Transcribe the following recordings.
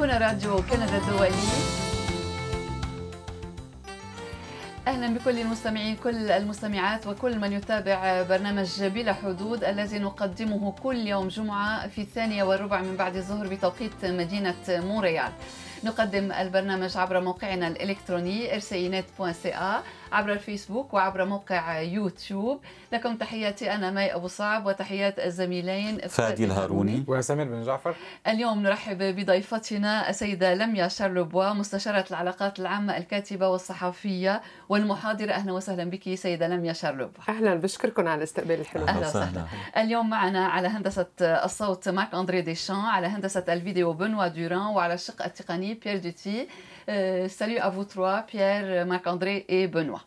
هنا راديو كندا الدولي. أهلا بكل المستمعين كل المستمعات وكل من يتابع برنامج بلا حدود الذي نقدمه كل يوم جمعة في الثانية والربع من بعد الظهر بتوقيت مدينة مونريال. نقدم البرنامج عبر موقعنا الإلكتروني rcinet.ca عبر الفيسبوك وعبر موقع يوتيوب. لكم تحياتي أنا مي أبو صعب وتحيات الزميلين فادي الهاروني. وسمير بن جعفر. اليوم نرحب بضيفتنا السيدة لميا شارلوبوا مستشارة العلاقات العامة الكاتبة والصحفية والمحاضرة. أهلا وسهلا بك سيدة لميا شارلوبوا أهلا بشكركم على الاستقبال الحلو أهلا وسهلا. اليوم معنا على هندسة الصوت مارك أندري ديشان على هندسة الفيديو بنوا دوران وعلى الشق التقني بيير دوتي salut à vous trois Pierre Marc-André et Benoît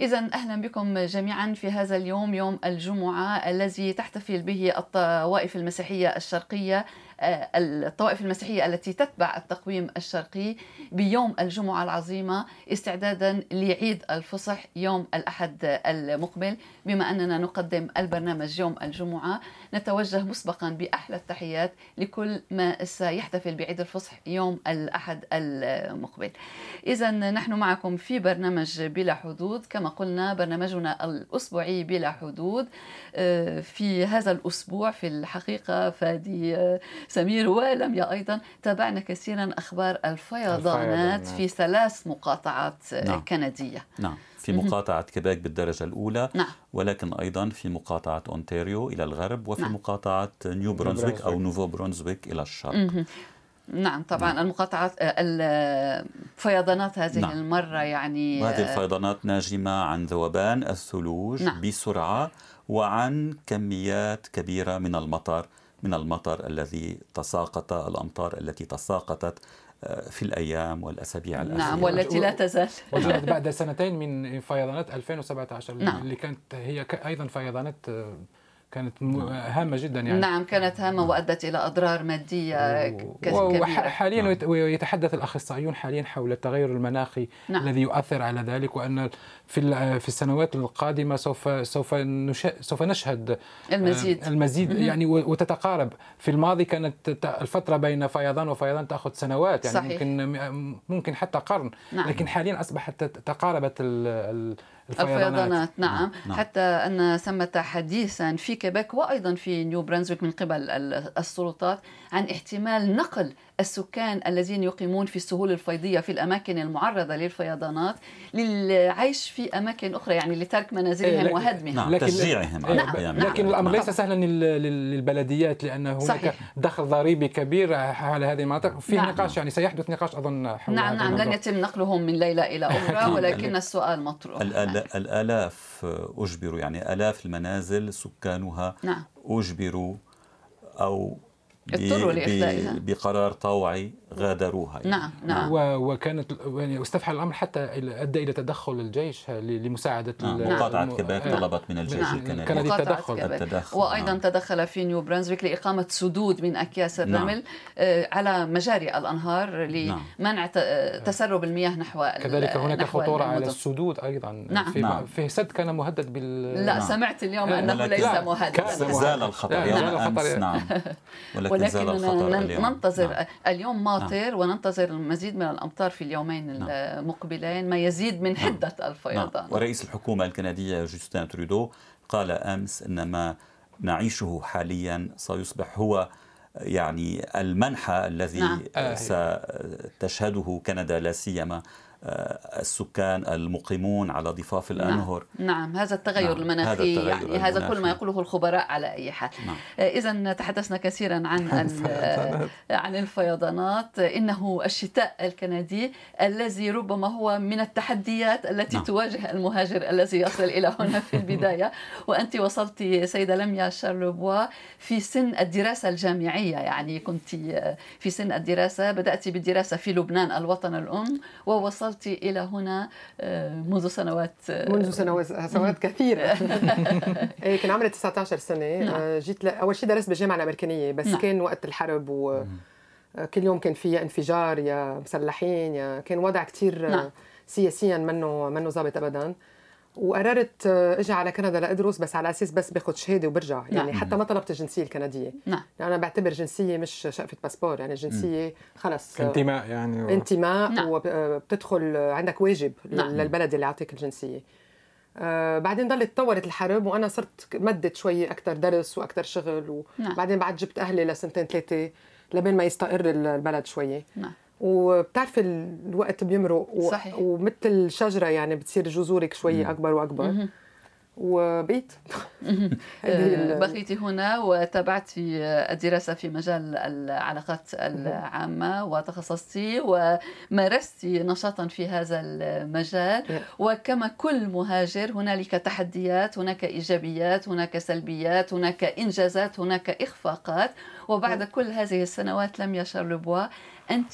إذا أهلا بكم جميعا في هذا اليوم يوم الجمعة الذي تحتفل به الطوائف المسيحية الشرقية الطوائف المسيحية التي تتبع التقويم الشرقي بيوم الجمعة العظيمة استعدادا لعيد الفصح يوم الأحد المقبل. بما أننا نقدم البرنامج يوم الجمعة نتوجه مسبقا بأحلى التحيات لكل ما سيحتفل بعيد الفصح يوم الأحد المقبل. إذا نحن معكم في برنامج بلا حدود. كما قلنا برنامجنا الأسبوعي بلا حدود. آه، في هذا الأسبوع في الحقيقة فادي آه، سمير ولميا أيضا تابعنا كثيرا أخبار الفيضانات في ثلاث مقاطعات نعم. كندية نعم في مقاطعة كيبيك بالدرجة الأولى نعم. ولكن أيضا في مقاطعة أونتاريو إلى الغرب وفي نعم. مقاطعة نيو برونزويك أو Nouveau-Brunswick إلى الشرق نعم طبعا نعم. المقاطعات الفيضانات هذه نعم. المرة يعني وهذه الفيضانات ناجمة عن ذوبان الثلوج نعم. بسرعة وعن كميات كبيرة من المطر من المطر الذي تساقط الأمطار التي تساقطت آه، في الأيام والأسابيع الأخيرة نعم والتي لا تزال وجاءت بعد سنتين من فيضانات 2017 نعم. اللي كانت هي أيضا فيضانات آه، كانت نعم. هامة جدا يعني نعم كانت هامة نعم. وأدت إلى أضرار مادية كبيرة وحاليا نعم. ويتحدث الأخصائيون حاليا حول التغير المناخي نعم. الذي يؤثر على ذلك وأن في في السنوات القادمة سوف سوف سوف نشهد المزيد. آه، المزيد. يعني وتتقارب. في الماضي كانت الفترة بين فيضان وفيضان تأخذ سنوات. يعني صحيح. ممكن ممكن حتى قرن. نعم. لكن حاليا أصبحت تقاربت الفيضانات, الفيضانات. نعم. نعم. نعم. حتى أن ثمة حديثا في كيبيك وأيضا في نيو برنزويك من قبل السلطات عن احتمال نقل السكان الذين يقيمون في السهول الفيضية في الأماكن المعرضة للفيضانات للعيش في أماكن أخرى يعني لترك منازلهم إيه وهدمها نعم لكن تشجيعهم نعم. نعم لكن الأمر ليس سهلا للبلديات لأن هناك صحيح. دخل ضريبي كبير على هذه المناطق في نعم. نقاش يعني سيحدث نقاش أظن حول نعم نعم لن يتم نقلهم من ليلة إلى أخرى ولكن السؤال مطروح. الآلاف أجبروا يعني آلاف المنازل سكانها نعم. أجبروا أو اضطروا لإخلائها بقرار طوعي غادروها يعني. نعم نعم وكانت يعني استفحل الأمر حتى أدى إلى تدخل الجيش لمساعدة نعم. مقاطعة كيبيك طلبت من الجيش نعم. الكندي كان التدخل التدخل وأيضا نعم. تدخل في نيو برانزويك لإقامة سدود من أكياس نعم. الرمل نعم. على مجاري الأنهار لمنع نعم. تسرب المياه نحو كذلك هناك خطورة على السدود أيضا نعم. في, نعم. في سد كان مهدد بال لا نعم. سمعت اليوم أنه ليس مهدد زال الخطر يوم أمس نعم ولكن ننتظر اليوم ماطر وننتظر ينتظر المزيد من الأمطار في اليومين نعم. المقبلين ما يزيد من نعم. حدة نعم. الفيضان نعم. ورئيس الحكومة الكندية جوستين ترودو قال أمس إن ما نعيشه حاليا سيصبح هو يعني المنحى الذي نعم. ستشهده كندا لا سيما آه، السكان المقيمون على ضفاف نعم. الأنهر نعم, نعم. هذا التغير نعم. المناخي هذا التغير يعني المناخي. هذا كل ما يقوله الخبراء على أي حال نعم. آه، اذا تحدثنا كثيرا عن عن الفيضانات إنه الشتاء الكندي الذي ربما هو من التحديات التي نعم. تواجه المهاجر الذي يصل إلى هنا في البداية وأنت وصلت سيده لميا شارلوبوا في سن الدراسة الجامعية يعني كنت في سن الدراسة بدأت بالدراسة في لبنان الوطن الأم ووصلت وصلت إلى هنا آه، منذ سنوات آه، منذ سنوات سنوات كثيرة إيه، كان عمري 19 سنة نعم. آه، جيت ل... أول شيء درست بالجامعة الأمريكانية بس نعم. كان وقت الحرب و كل يوم كان في انفجار يا مسلحين يا كان وضع كثير نعم. سياسيا منه منه ظابط ابدا وقررت آه، أجي على كندا لادرس بس على أساس بس باخذ شهادة وبرجع نعم. يعني حتى ما طلبت الجنسيه الكندية نعم يعني أنا بعتبر جنسية مش شقفة باسبور يعني جنسية خلص آه، انتماء يعني و... انتماء نعم. وبتدخل عندك واجب نعم. للبلد اللي يعطيك الجنسية آه بعدين ضلت تطورت الحرب وأنا صرت مدت شوي أكثر درس وأكثر شغل وبعدين نعم. بعد جبت أهلي لسنتين ثلاثة لبين ما يستقر البلد شوي نعم وبتعرفي الوقت بيمرق و... صحيح. ومثل الشجرة يعني بتصير جذورك شوي أكبر وأكبر. وبقيت آه، بقيت هنا وتابعت الدراسة في مجال العلاقات العامة وتخصصت ومارست نشاطا في هذا المجال. وكما كل مهاجر هنالك تحديات هناك إيجابيات هناك سلبيات هناك إنجازات هناك إخفاقات. وبعد كل هذه السنوات لميا شارلوبوا أنت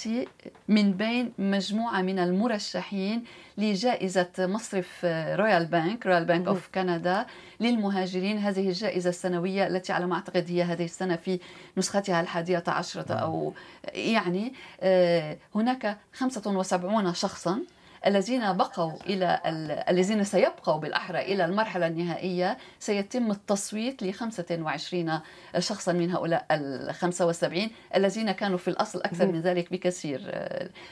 من بين مجموعة من المرشحين لجائزة مصرف Royal Bank Royal Bank of Canada للمهاجرين. هذه الجائزة السنوية التي على ما أعتقد هي هذه السنة في نسختها الحادية عشرة أو يعني آه، هناك 75 شخصا. الذين بقوا إلى الذين سيبقوا بالأحرى إلى المرحلة النهائية سيتم التصويت ل 25 شخصا من هؤلاء ال 75 الذين كانوا في الأصل أكثر من ذلك بكثير.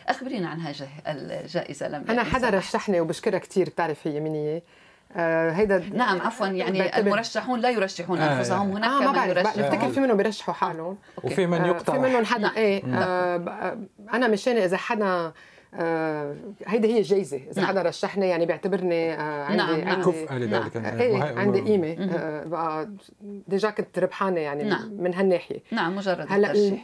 أخبرينا عن هذه الجائزة لم أنا حدا رشحني وبشكرها كثير بتعرف هي مني آه هيدا نعم عفوا يعني المرشحون لا يرشحون آه أنفسهم. هناك آه ما بعرف بفتكر في منهم بيرشحوا حالهم. وفي من يقطع آه في منهم حدا نعم. إيه نعم. آه أنا مشان إذا حدا آه هيدي هي الجائزة إذا نعم. حدا رشحني يعني بيعتبرني آه عندي نعم. عندي كفء لذلك نعم. إيه عندي قيمة. آه بقى déjà كنت ربحانة يعني نعم. من هالناحية. نعم مجرد هلأ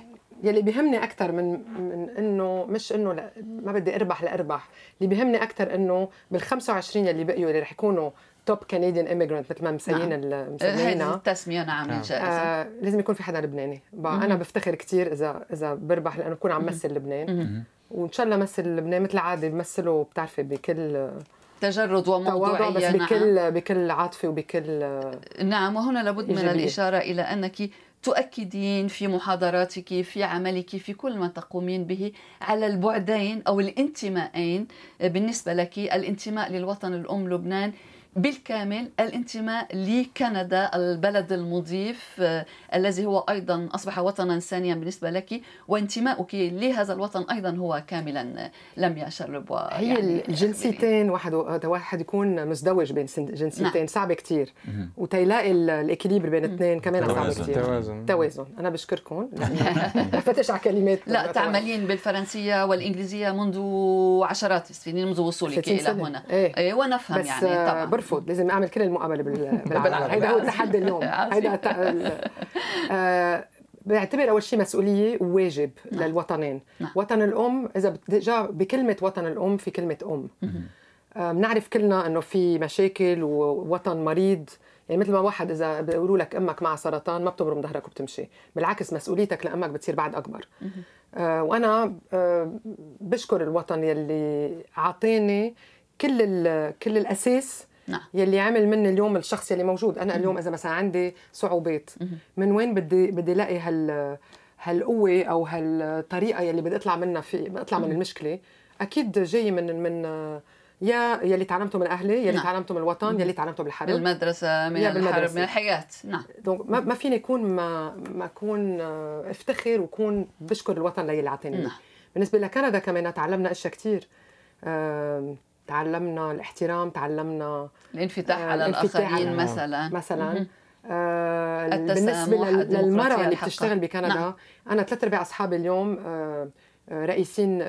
يلي بيهمني أكثر من من إنه مش إنه ما بدي أربح لأربح. اللي بيهمني أكثر إنه بال 25 يلي بقيوا اللي رح يكونوا top Canadian immigrant مثل ما مسميين نعم. مسمينا. التسمية نعم, نعم. آه لازم يكون في حدا لبناني. بقى أنا بفتخر كثير اذا إذا بربح لأنه بكون عم مثل لبنان. وإن شاء الله مثل لبنان مثل العادة بمثله بتعرفي بكل تجرد وموضوعية بس بكل نعم. بكل عاطفة وبكل نعم وهنا لابد من الإشارة إلى أنك تؤكدين في محاضراتك في عملك في كل ما تقومين به على البعدين أو الانتمائين بالنسبة لك الانتماء للوطن الأم لبنان بالكامل الانتماء لكندا البلد المضيف آه، الذي هو أيضا أصبح وطنا ثانيا بالنسبة لك وانتماؤك لهذا الوطن أيضا هو كاملا لم يشرب هي يعني الجنسيتين واحد واحد يكون مزدوج بين جنسيتين نعم. صعب كثير وتيلاقي الإكيليبر بين الاثنين كمان صعب كثير توازن. توازن. أنا بشكركم. فتش على كلمات. لا تعملين بالفرنسية والإنجليزية منذ عشرات السنين منذ وصولك إلى هنا. إيه. إيه ونفهم يعني طبعا. برفض لازم أعمل كل المقابله بالعربي هيدا هو التحدي اليوم. هيدا آه بعتبر أول شيء مسؤولية وواجب نعم. للوطنين. نعم. وطن الأم إذا جاء بكلمة وطن الأم في كلمة أم. بنعرف كلنا إنه في مشاكل ووطن مريض. يعني مثل ما واحد إذا بيقولوا لك أمك معها سرطان ما بتبرم ظهرك وبتمشي. بالعكس مسؤوليتك لأمك بتصير بعد أكبر. آه وأنا آه بشكر الوطن يلي أعطاني كل كل الأساس نعم. يلي عمل مني اليوم الشخص يلي موجود. أنا اليوم إذا مثلا عندي صعوبات. من وين بدي بدي الاقي هال هالقوة أو هالطريقة يلي بدي أطلع منها في أطلع من المشكلة؟ أكيد جاي من من يا يلي تعلمته من أهلي يلي نعم. تعلمته من الوطن يلي تعلمته بالحرب. بالمدرسة من الحرب من الحياة نعم. دونك ما, ما فيني اكون ما ما أكون افتخر وأكون بشكر الوطن للي اعطاني نعم. بالنسبة لكندا كمان تعلمنا أشياء كثير تعلمنا الاحترام تعلمنا الانفتاح آه على الآخرين على مثلا. مثلا. آه بالنسبة للمرأة اللي بتشتغل بكندا نعم. أنا ثلاث أرباع أصحابي اليوم آه, آه، رئيسين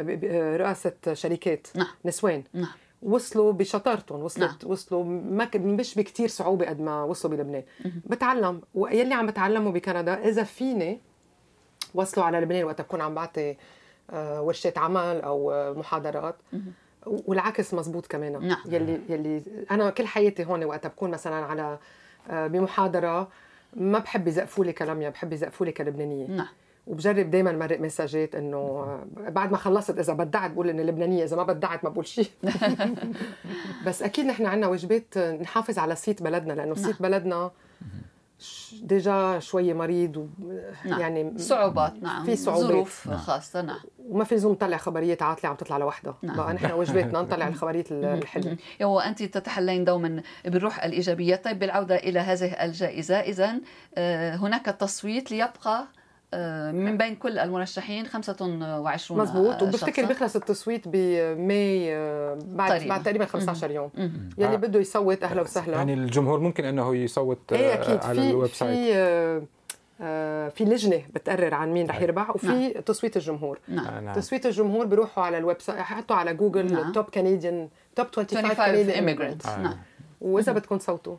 رئاسة شركات نعم. نسوان. نعم. وصلوا بشطارتهم وصلت نعم. وصلوا ما مش بكثير صعوبة قد ما وصلوا بلبنان. بتعلم ويلي عم بتعلمه بكندا إذا فيني وصلوا على لبنان وقت بكون عم بعطي آه، ورشه عمل أو محاضرات. والعكس مزبوط كمان. نعم. يلي يلي أنا كل حياتي هون وقت بكون مثلا على آه، بمحاضرة ما بحب يزقفوا لي كلاميا بحب يزقفوا لي كلبنانية. نعم. وبجرب دائما مرق مساجات إنه آه، بعد ما خلصت إذا بدعت بقول إني لبنانية إذا ما بدعت ما بقول شيء بس أكيد نحن عندنا واجبات نحافظ على صيت بلدنا لأنه صيت نعم. بلدنا ديجا شوي مريض و نعم. يعني صعوبات نعم. في صعوبات. ظروف نعم. خاصة نعم. وما في لزوم نطلع خبرية عاطله عم تطلع لوحدها. نعم. بقى نحن واجباتنا نطلع الخبريه الحلوه وانت تتحلين دوما بالروح الإيجابية. طيب بالعودة إلى هذه الجائزة اذا آه، هناك تصويت ليبقى من بين كل المرشحين 25 مزبوط وبفتكر بيخلص التصويت ب May آه، بعد طريقة. بعد تقريبا 15 يوم. يلي بده يصوت أهلا وسهلا. يعني الجمهور ممكن إنه يصوت إيه أكيد. على ال website في آه، في لجنة بتقرر عن مين رح نعم. يربح وفي نعم. تصويت الجمهور. نعم. نعم. تصويت الجمهور بيروحوا على ال website حطوا على جوجل نعم. top Canadian top 25 Canadian immigrant نعم. وإذا بدكم صوتوا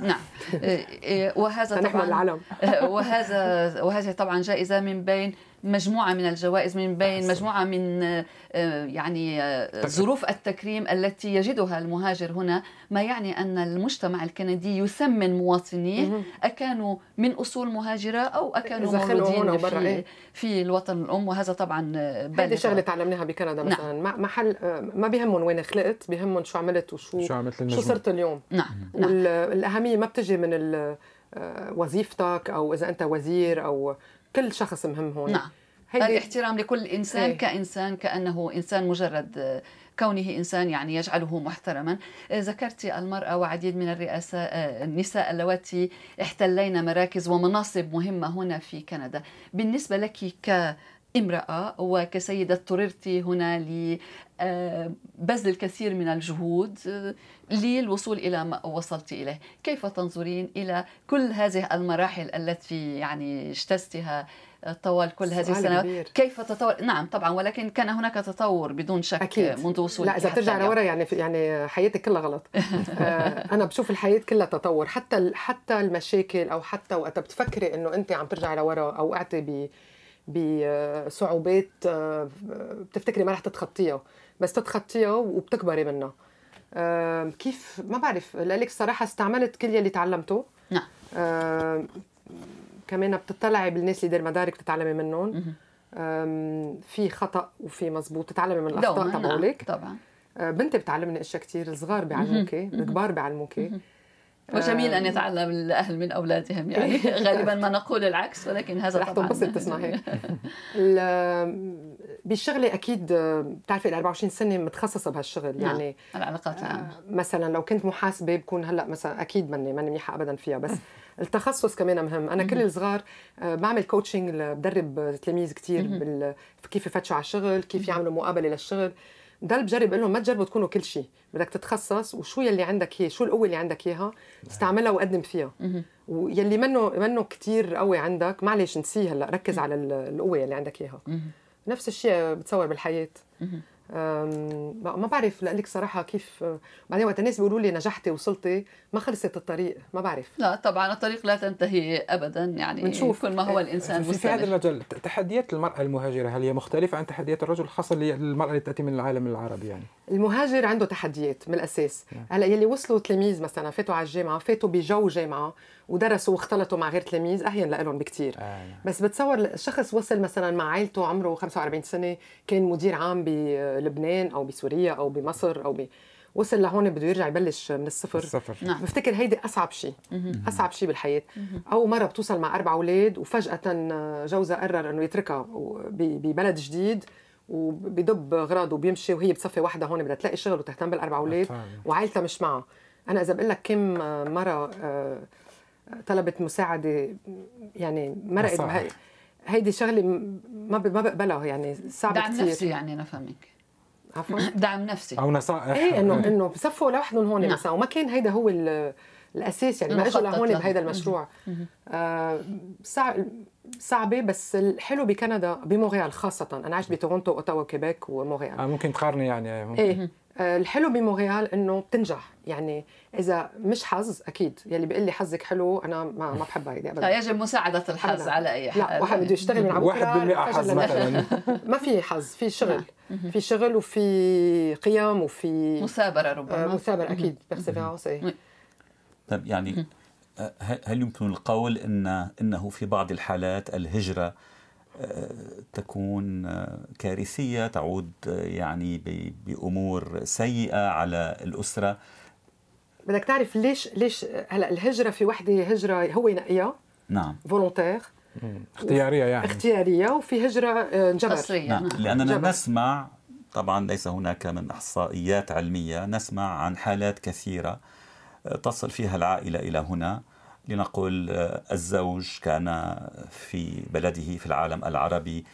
نعم. إيه، إيه، وهذا طبعا العلم. وهذا وهذه طبعا جائزة من بين مجموعة من الجوائز من بين مجموعة من آه، يعني آه، ظروف التكريم التي يجدها المهاجر هنا. ما يعني أن المجتمع الكندي يثمن مواطنيه؟ أكانوا من أصول مهاجرة أو أكانوا مولودين في إيه؟ في الوطن الأم؟ وهذا طبعا هذه شغلة تعلمناها بكندا نعم. مثلا. نعم. محل آه، ما بيهمهم وين خلقت بيهمهم شو عملت وشو شو, عملت شو صرت اليوم. نعم, نعم. والاهميه ما بتجي من وظيفتك أو إذا أنت وزير أو كل شخص مهم هون. نعم. الاحترام لكل إنسان إيه. كإنسان كأنه إنسان مجرد آه، كونه إنسان يعني يجعله محترما. آه، ذكرت المرأة وعديد من الرئاسة آه، النساء اللواتي احتلين مراكز ومناصب مهمة هنا في كندا. بالنسبة لك ك امرأة وكسيدة اضطررت هنا لبذل الكثير من الجهود للوصول إلى ما وصلت إليه. كيف تنظرين إلى كل هذه المراحل التي يعني اجتزتها طوال كل هذه السنوات؟ كبير. كيف تطور؟ نعم طبعا ولكن كان هناك تطور بدون شك أكيد. منذ وصولك لا إذا بترجع لورا يعني يعني حياتك كلها غلط. آه أنا بشوف الحياة كلها تطور. حتى حتى المشاكل أو حتى وقت بتفكري إنه أنت عم ترجعي لورا أو وقعتي بصعوبات آه، بتفتكري ما رح تتخطيها بس تتخطيها وبتكبري منها. آه كيف؟ ما بعرف لك الصراحه استعملت كل يلي تعلمته. نعم. آه كمان بتطلعي بالناس اللي دير مدارك بتتعلمي منهم. في خطأ وفي مزبوط تتعلمي من الأخطاء نعم، تبعولك. طبعا. بنتي بتعلمني أشياء كثير الصغار بيعلموكي الكبار بيعلموكي. وجميل أن يتعلم الأهل من أولادهم يعني غالبا ما نقول العكس ولكن هذا رح تنبسط تسمع هيك بالشغلة أكيد بتعرفي ال 24 سنة متخصصة بهالشغل نعم. يعني العلاقات العامة. آه، مثلا لو كنت محاسبة بكون هلأ مثلا أكيد ماني ماني منيحة ابدا فيها بس التخصص كمان مهم. أنا كل الصغار آه، بعمل كوتشنج بدرب تلاميذ كثير. كيف يفتشوا على الشغل كيف يعملوا مقابلة للشغل. ضل بجرب أقول لهم ما تجربوا تكونوا كل شيء بدك تتخصص وشو يلي عندك إياه شو القوة اللي عندك إياها استعملها وقدم فيها. ويلي منه منه كثير قوي عندك معلش نسيه هلأ ركز على القوة اللي عندك إياها. نفس الشيء بتصور بالحياة. ما بعرف لك صراحة كيف بعدين وقت الناس بيقولوا لي نجحتي وصلتي ما خلصت الطريق ما بعرف. لا طبعا الطريق لا تنتهي ابدا يعني بنشوف. كل ما هو الإنسان في, في هذا المجال تحديات المرأة المهاجرة هل هي مختلفة عن تحديات الرجل خاصة للمراه اللي تأتي من العالم العربي يعني؟ المهاجر عنده تحديات من الأساس نعم. هلا يلي وصلوا تلاميذ مثلا فاتوا على الجامعة فاتوا بجو جامعة ودرسوا واختلطوا مع غير تلاميذ أهين لهم بكثير آه. نعم. بس بتصور شخص وصل مثلا مع عائلته عمره 45 سنة كان مدير عام بلبنان أو بسوريا أو بمصر أو ب... وصل لهون بده يرجع يبلش من الصفر الصفر نعم. بفتكر هيدي أصعب شيء أصعب شيء بالحياة أو مرة بتوصل مع أربع أولاد وفجأة جوزها قرر إنه يتركها ببلد جديد وبدب اغراضه وبيمشي وهي بتصفي وحده هون بدها تلاقي شغل وتهتم بالأربع أولاد وعائلتها مش معها. أنا إذا بقول لك كم مرة آه، طلبت مساعدة يعني مرقت هيدي شغلة ما ما بقبلها يعني صعب دعم كتير. نفسي يعني أنا فهمك. عفوا. دعم نفسي. أو نصائح. إيه انه إنه بصفوا لوحدهم هون نعم. مثلا وما كان هيدا هو الأساس يعني ما اجوا لهون بهذا المشروع. آه صعب صعبة بس الحلو بكندا بمونريال خاصة. أنا عشت بتورونتو أوتاوا كيبيك ومونريال. آه ممكن تقارني يعني. ممكن. إيه. آه الحلو بمونريال إنه بتنجح. يعني إذا مش حظ أكيد. يلي بيقول لي حظك حلو أنا ما ما بحبها هيدي ابدا. يجب مساعدة الحظ أبداً. على أي حال. لا واحد بده يشتغل من واحد بالمئة حظ مثلا. ما في حظ في شغل. في شغل وفي قيم وفي مثابره ربما. آه مثابره أكيد. persévérance طيب يعني هل يمكن القول إن إنه في بعض الحالات الهجرة آه، تكون آه، كارثية تعود آه، يعني بأمور سيئة على الأسرة؟ بدك تعرف ليش ليش هلأ الهجرة في وحدة هجرة هو ينقيها نعم. فولونتير اختيارية يعني. اختيارية وفي هجرة آه، جبر. قصريه نعم. لأننا جبر. نسمع طبعا ليس هناك من احصائيات علمية نسمع عن حالات كثيرة تصل فيها العائلة إلى هنا. لنقل الزوج كان في بلده في العالم العربي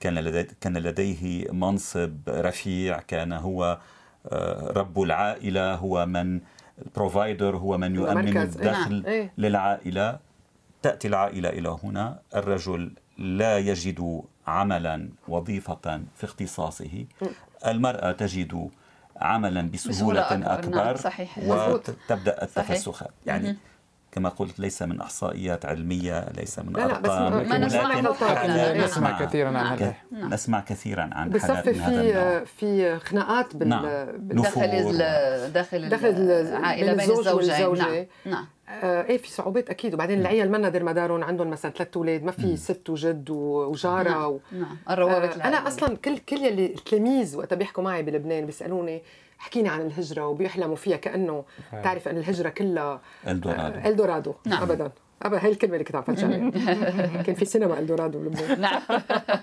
كان لديه كان لديه منصب رفيع كان هو رب العائلة هو من البروفايدر هو من يؤمن الدخل نعم. للعائلة. تأتي العائلة إلى هنا. الرجل لا يجد عملا وظيفة في اختصاصه. المرأة تجد عملا بسهولة, بسهولة أكبر, نعم، أكبر نعم صحيح. وتبدأ التفسخات يعني كما قلت ليس من أحصائيات علمية ليس من لا ارقام لا بس ما نسمع, نسمع كثيرا عن هذا. نعم. نسمع كثيرا عن حالات من هذا في في خناقات بال نعم. داخل داخل داخل العائله بين الزوجين. نعم. نعم. آه إيه في صعوبات أكيد. وبعدين العيال منا دير مدارهم عندهم مثلا ثلاث أولاد ما في ست وجد وجارة نعم. و... نعم. الروابط آه أنا أصلا كل كل يلي التلاميذ وقت بيحكوا معي بلبنان بيسألوني حكيني عن الهجرة وبيحلموا فيها كأنه تعرف أن الهجرة كلها إلدورادو. إلدورادو. نعم. ابدا. ابدا. هي الكلمة اللي كنت عم فتشها كان في سينما إلدورادو بلبنان نعم.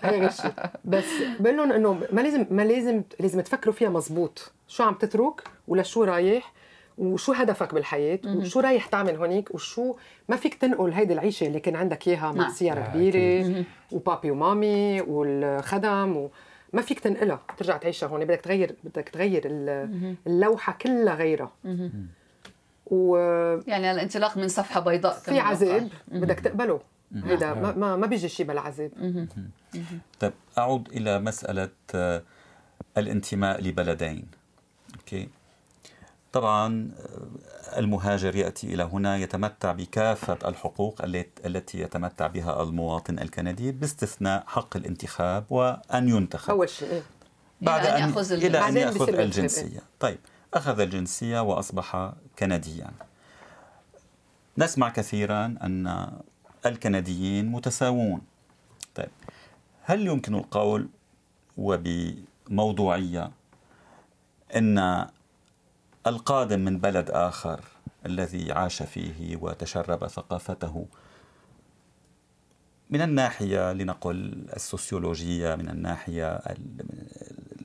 هي غير شيء بس بقول لهم إنه ما لازم ما لازم لازم تفكروا فيها مزبوط. شو عم تترك ولا شو رايح وشو هدفك بالحياة وشو رايح تعمل هونيك وشو ما فيك تنقل هيدي العيشة اللي كان عندك إياها مع نعم. سيارة كبيرة وبابي ومامي والخدم و... ما فيك تنقلها ترجع تعيشها هون. بدك تغير بدك تغير اللوحة كلها غيرها. و يعني الانطلاق من صفحة بيضاء في عذاب بدك تقبله. هيدا ما, ما ما بيجي شيء بلا عذاب طيب أعود إلى مسألة آه، الانتماء لبلدين. أوكي؟ طبعا المهاجر يأتي إلى هنا يتمتع بكافة الحقوق التي يتمتع بها المواطن الكندي باستثناء حق الانتخاب وأن ينتخب. أول شيء إيه؟ بعد أن يأخذ إلى أن يأخذ الجنسية. طيب أخذ الجنسية وأصبح كنديا. نسمع كثيرا أن الكنديين متساوون. طيب هل يمكن القول وبموضوعية إن القادم من بلد آخر الذي عاش فيه وتشرب ثقافته. من الناحية لنقل السوسيولوجية من الناحية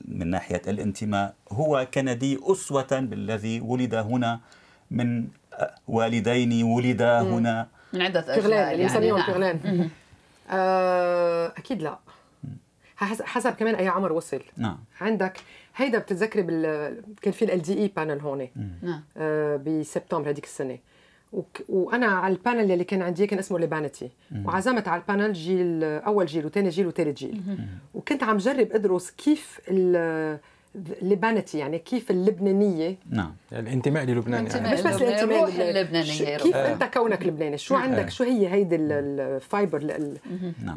من ناحية الانتماء هو كندي أسوة بالذي ولد هنا من والدين ولدا هنا. من عدة أجيال يعني. يسميهم نعم. آه، أكيد لا. حسب كمان أي عمر وصل. نعم. عندك هيدا بتتذكري بال كان في ال دي اي بانل هون نعم. آه بسبتمبر هذيك السنة. وك... وأنا على ال panel اللي كان عندي كان اسمه libanité وعزمت على ال panel جيل أول جيل وثاني جيل وثالث جيل. وكنت عم جرب أدرس كيف ال libanité يعني كيف اللبنانية. نعم. الانتماء للبنان يعني. مش بس الانتماء اللبنانية كيف آه. أنت كونك لبناني؟ شو نعم. عندك؟ شو هي هيدي ال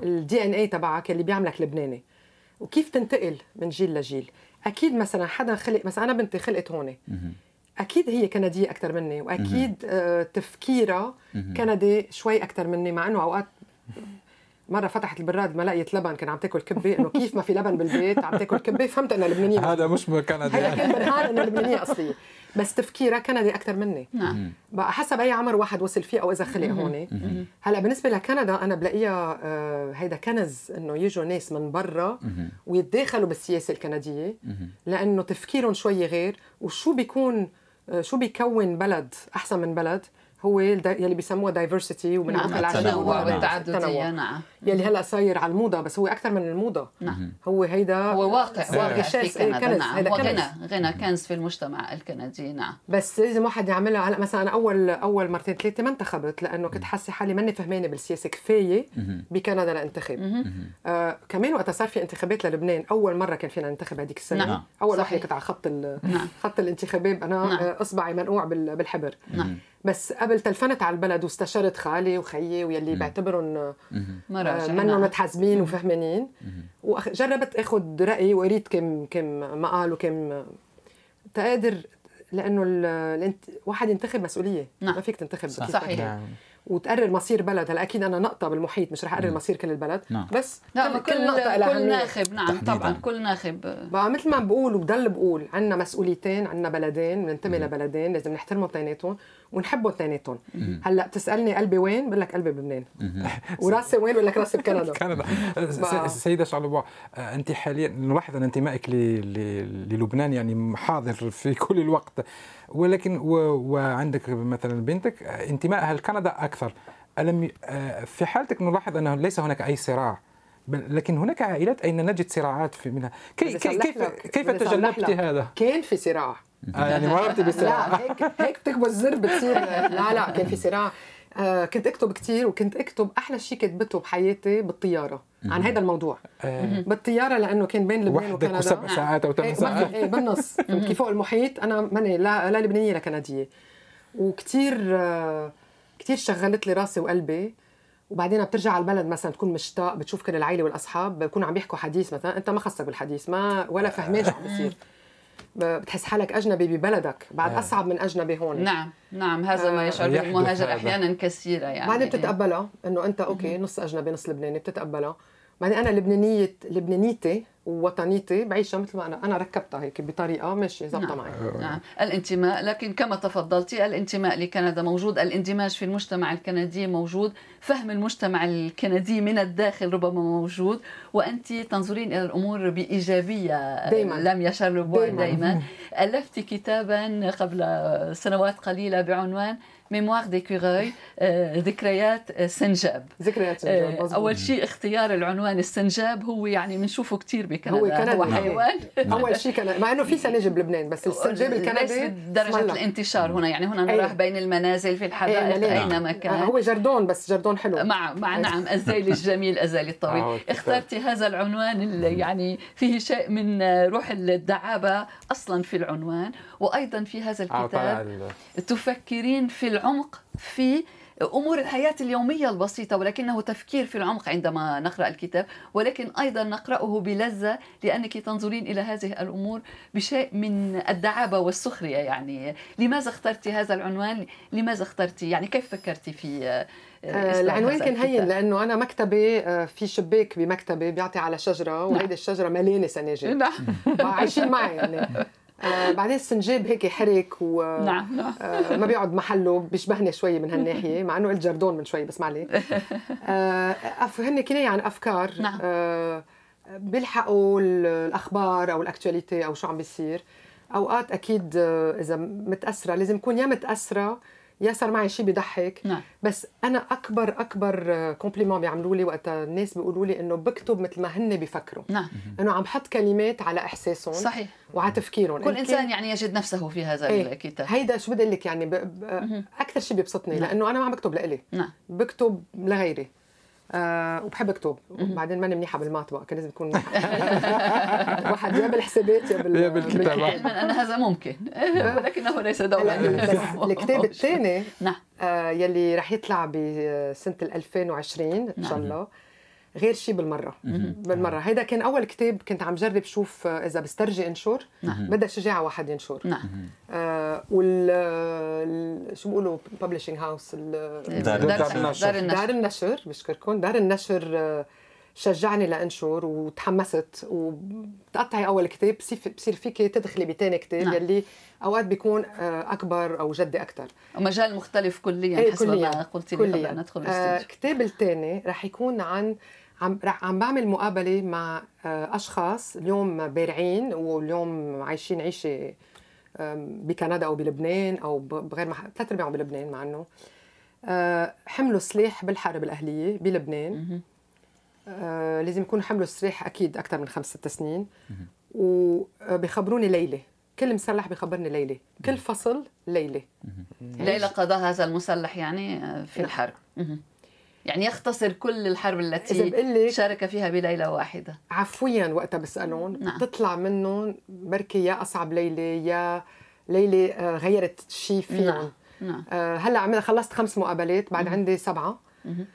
fiber ال DNA تبعك اللي بيعملك لبناني؟ وكيف تنتقل من جيل لجيل؟ أكيد مثلا حدا خلق مثلا أنا بنتي خلقت هون. أكيد هي كندية أكثر مني وأكيد آه تفكيرها كندي شوي أكثر مني مع إنه أوقات مرة فتحت البراد ما لقيت لبن كان عم تاكل كبة إنه كيف ما في لبن بالبيت عم تاكل كبة فهمت انها لبنانية. هذا مش كندي. هذا كان برهان انها لبنانية أصلية. بس تفكيرها كندي أكثر مني. نعم. بقى حسب أي عمر واحد وصل فيه أو إذا خلق هون هلأ بالنسبة لكندا أنا بلاقيها آه، هيدا كنز إنه يجوا ناس من برا ويتداخلوا بالسياسة الكندية. لأنه تفكيرهم شوي غير. وشو بيكون آه، شو بيكون بلد أحسن من بلد؟ هو يلي بيسموها دايفرسيتي وبنقول نعم التنوع. والتعددية نعم. يلي هلا صاير على الموضة بس هو أكثر من الموضة. نعم. هو هيدا هو واقع واقع. في كندا. نعم هيدا غنى غنى كنز في المجتمع الكندي نعم. بس لازم واحد يعملها. هلا مثلا أنا أول أول مرتين ثلاثة ما انتخبت لأنه كنت حاسة حالي ماني فهمانة بالسياسة. كفاية بكندا لأنتخب. آه كمان وقتها صار في انتخابات للبنان. أول مرة كان فينا ننتخب هذيك السنة. نعم. أول وحدة كنت على خط نعم. خط الانتخابات. أنا نعم. أصبعي منقوع بالحبر. نعم. بس قبل تلفنت على البلد واستشرت خالي وخيي واللي بعتبرهم منهم متحزبين وفهمانين. وجربت أخذ رايي وقريت كم كم مقال وكم تقدر لأنه الانت... واحد ينتخب مسؤولية. نعم. ما فيك تنتخب صح. صحيح نعم. وتقرر مصير بلد. هلا أكيد أنا نقطة بالمحيط مش رح أقرر مصير كل البلد. نعم. بس لا كل, كل نقطة لها كل ناخب. نعم تحديداً. طبعا كل ناخب. بقى مثل ما بقول وبضل بقول عندنا مسؤوليتين عندنا بلدين بننتمي لبلدين لازم نحترمهم اثنيناتهم ونحبهم اثنيناتهم هلأ بتسألني قلبي وين؟ بقول لك قلبي بلبنان. وراسي وين؟ بقول لك راسي بكندا. كندا. سيدة شعلبوع أنت حاليا نلاحظ أن انتمائك للبنان يعني حاضر في كل الوقت. ولكن وعندك مثلا بنتك انتمائها لكندا أكثر. ألم في حالتك نلاحظ أنه ليس هناك أي صراع. لكن هناك عائلات أين نجد صراعات في منها؟ كي كي كيف كيف تجنبت هذا؟ كان في صراع. آه يعني مررتي بصراع لا هيك هيك بتكبس زر بتصير. لا لا كان في صراع. آه كنت اكتب كثير وكنت اكتب أحلى شيء كتبته بحياتي بالطيارة عن هذا الموضوع. آه. بالطيارة لأنه كان بين لبنان وكندا. سبع ساعات أو ثمان إيه، ساعات. إيه بالنص. كيف فوق المحيط أنا ماني لا لا لبنانية لا كندية. وكثير آه كثير شغلت لي راسي وقلبي. وبعدين بترجع على البلد مثلا تكون مشتاق بتشوف كل العائله والأصحاب بكونوا عم يحكوا حديث مثلا. أنت ما خصك بالحديث ما ولا فهمان شو عم بيصير. بتحس حالك أجنبي ببلدك بعد آه. أصعب من أجنبي هون. نعم نعم هذا ما يشعر به المهاجر أحيانا كثيرا يعني. بعدين بتتقبلها إنه أنت أوكي نص أجنبي نص لبناني بتتقبلها بعدين أنا لبنانية لبنانيتي ووطنيتي بعيشها مثل ما أنا أنا ركبتها هيك بطريقة ماشي ظابطة نعم. معي نعم الانتماء لكن كما تفضلتي الانتماء لكندا موجود الاندماج في المجتمع الكندي موجود فهم المجتمع الكندي من الداخل ربما موجود وأنت تنظرين إلى الأمور بإيجابية دايما لم يشر دايما, دايما. ألفت كتابا قبل سنوات قليلة بعنوان ميموار ديكوروي ذكريات سنجاب. ذكريات سنجاب مزبوط. أول شيء اختيار العنوان السنجاب هو يعني بنشوفه كثير بكندا. هو كندا هو حيوان أول شيء كان مع إنه في سنجاب بلبنان بس السنجاب الكندي درجه الانتشار هنا؟ يعني هنا نراه بين المنازل في الحدائق أينما كان. هو جردون بس جردون حلو. مع مع نعم الزيل الجميل الزيل الطويل. اخترتي هذا العنوان اللي يعني فيه شيء من روح الدعابة أصلا في العنوان. وأيضا في هذا الكتاب تفكرين في العمق في أمور الحياة اليومية البسيطة ولكنه تفكير في العمق عندما نقرأ الكتاب ولكن أيضا نقرأه بلذة لأنك تنظرين إلى هذه الأمور بشيء من الدعابة والسخرية يعني لماذا اخترتي هذا العنوان؟ لماذا اخترتي؟ يعني كيف فكرتي في آه العنوان كان هين لأنه أنا مكتبي آه في شباك بمكتبي بيعطي على شجرة وهيدي الشجرة مليانة سناجل نعم. عايشين معي يعني. آه بعدين السنجاب هيك حرك و نعم. آه ما بيقعد محله بيشبهني شوي من هالناحية مع إنه قلت جردون من شوي بس ما عليه. آه هن كنايه عن أفكار نعم. آه بيلحقوا الأخبار أو الأكتواليتي أو شو عم بيصير. أوقات أكيد إذا متاثره لازم اكون يا متاثره يا صار معي شيء بيضحك. نعم. بس أنا أكبر أكبر كومبليمون بيعملوا لي وقت الناس بيقولوا لي إنه بكتب مثل ما هن بيفكروا نعم. إنه عم بحط كلمات على إحساسهم صحيح. وعلى تفكيرهم. كل إنسان يعني يجد نفسه في هذا إيه. الكتاب هيدا شو بدي لك يعني ب... ب... أكثر شيء بيبسطني نعم. لأنه أنا ما عم بكتب لإلي. نعم. بكتب لغيري. آه وبحب اكتب. وبعدين ماني منيحة بالماطبق كان لازم تكون منيحة. واحد يا بالحسابات يا بال... يا بالكتابة. علما ان هذا ممكن. ولكنه ليس دوما الكتاب الثاني نعم. آه يلي رح يطلع بسنة 2020 إن شاء الله غير شيء بالمرة. بالمرة. هيدا كان أول كتاب كنت عم جرب شوف إذا بسترجي انشر نعم. بدها شجاعه واحد ينشر نعم. آه وال ال- شو بيقولوا؟ ببلشنج هاوس دار, النشر. دار النشر. بشكركم. دار النشر آه، شجعني لانشر وتحمست وبتقطعي أول كتاب. بصير فيك تدخلي بثاني كتاب نعم. يلي أوقات بيكون آه، أكبر أو جدي أكثر ومجال مختلف كليا إيه، حسب كلياً. ما قلت لي قبل ندخل آه كتاب الثاني رح يكون عن عم رح عم بعمل مقابلة مع آه أشخاص اليوم بارعين واليوم عايشين عيشة بكندا أو بلبنان أو بغير محل ثلاث ارباعهم بلبنان مع إنه. آه، حملوا سلاح بالحرب الاهليه بلبنان. آه، لازم يكونوا حملوا سلاح أكيد أكثر من خمس ست سنين. وبيخبروني ليلة. كل مسلح بيخبرني ليلة. كل فصل ليلة. ليلى قضى هذا المسلح يعني في نعم. الحرب. يعني يختصر كل الحرب التي شارك فيها بليلة واحدة. عفويا وقتها بسألهم نعم. بتطلع منهم بركي يا أصعب ليلة يا ليلة آه، غيرت شيء فيهم. نعم نعم. آه، هلأ عمل خلصت خمس مقابلات بعد عندي سبعة. مهم.